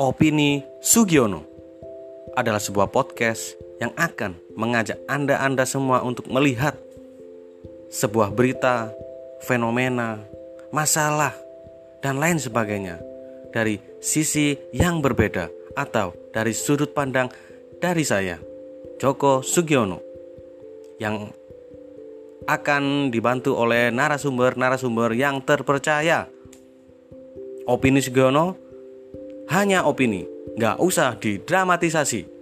Opini Sugiono adalah sebuah podcast yang akan mengajak Anda-Anda semua untuk melihat sebuah berita, fenomena, masalah, dan lain sebagainya dari sisi yang berbeda atau dari sudut pandang dari saya, Joko Sugiono, yang akan dibantu oleh narasumber-narasumber yang terpercaya. Opini Sugiono hanya opini, nggak usah didramatisasi.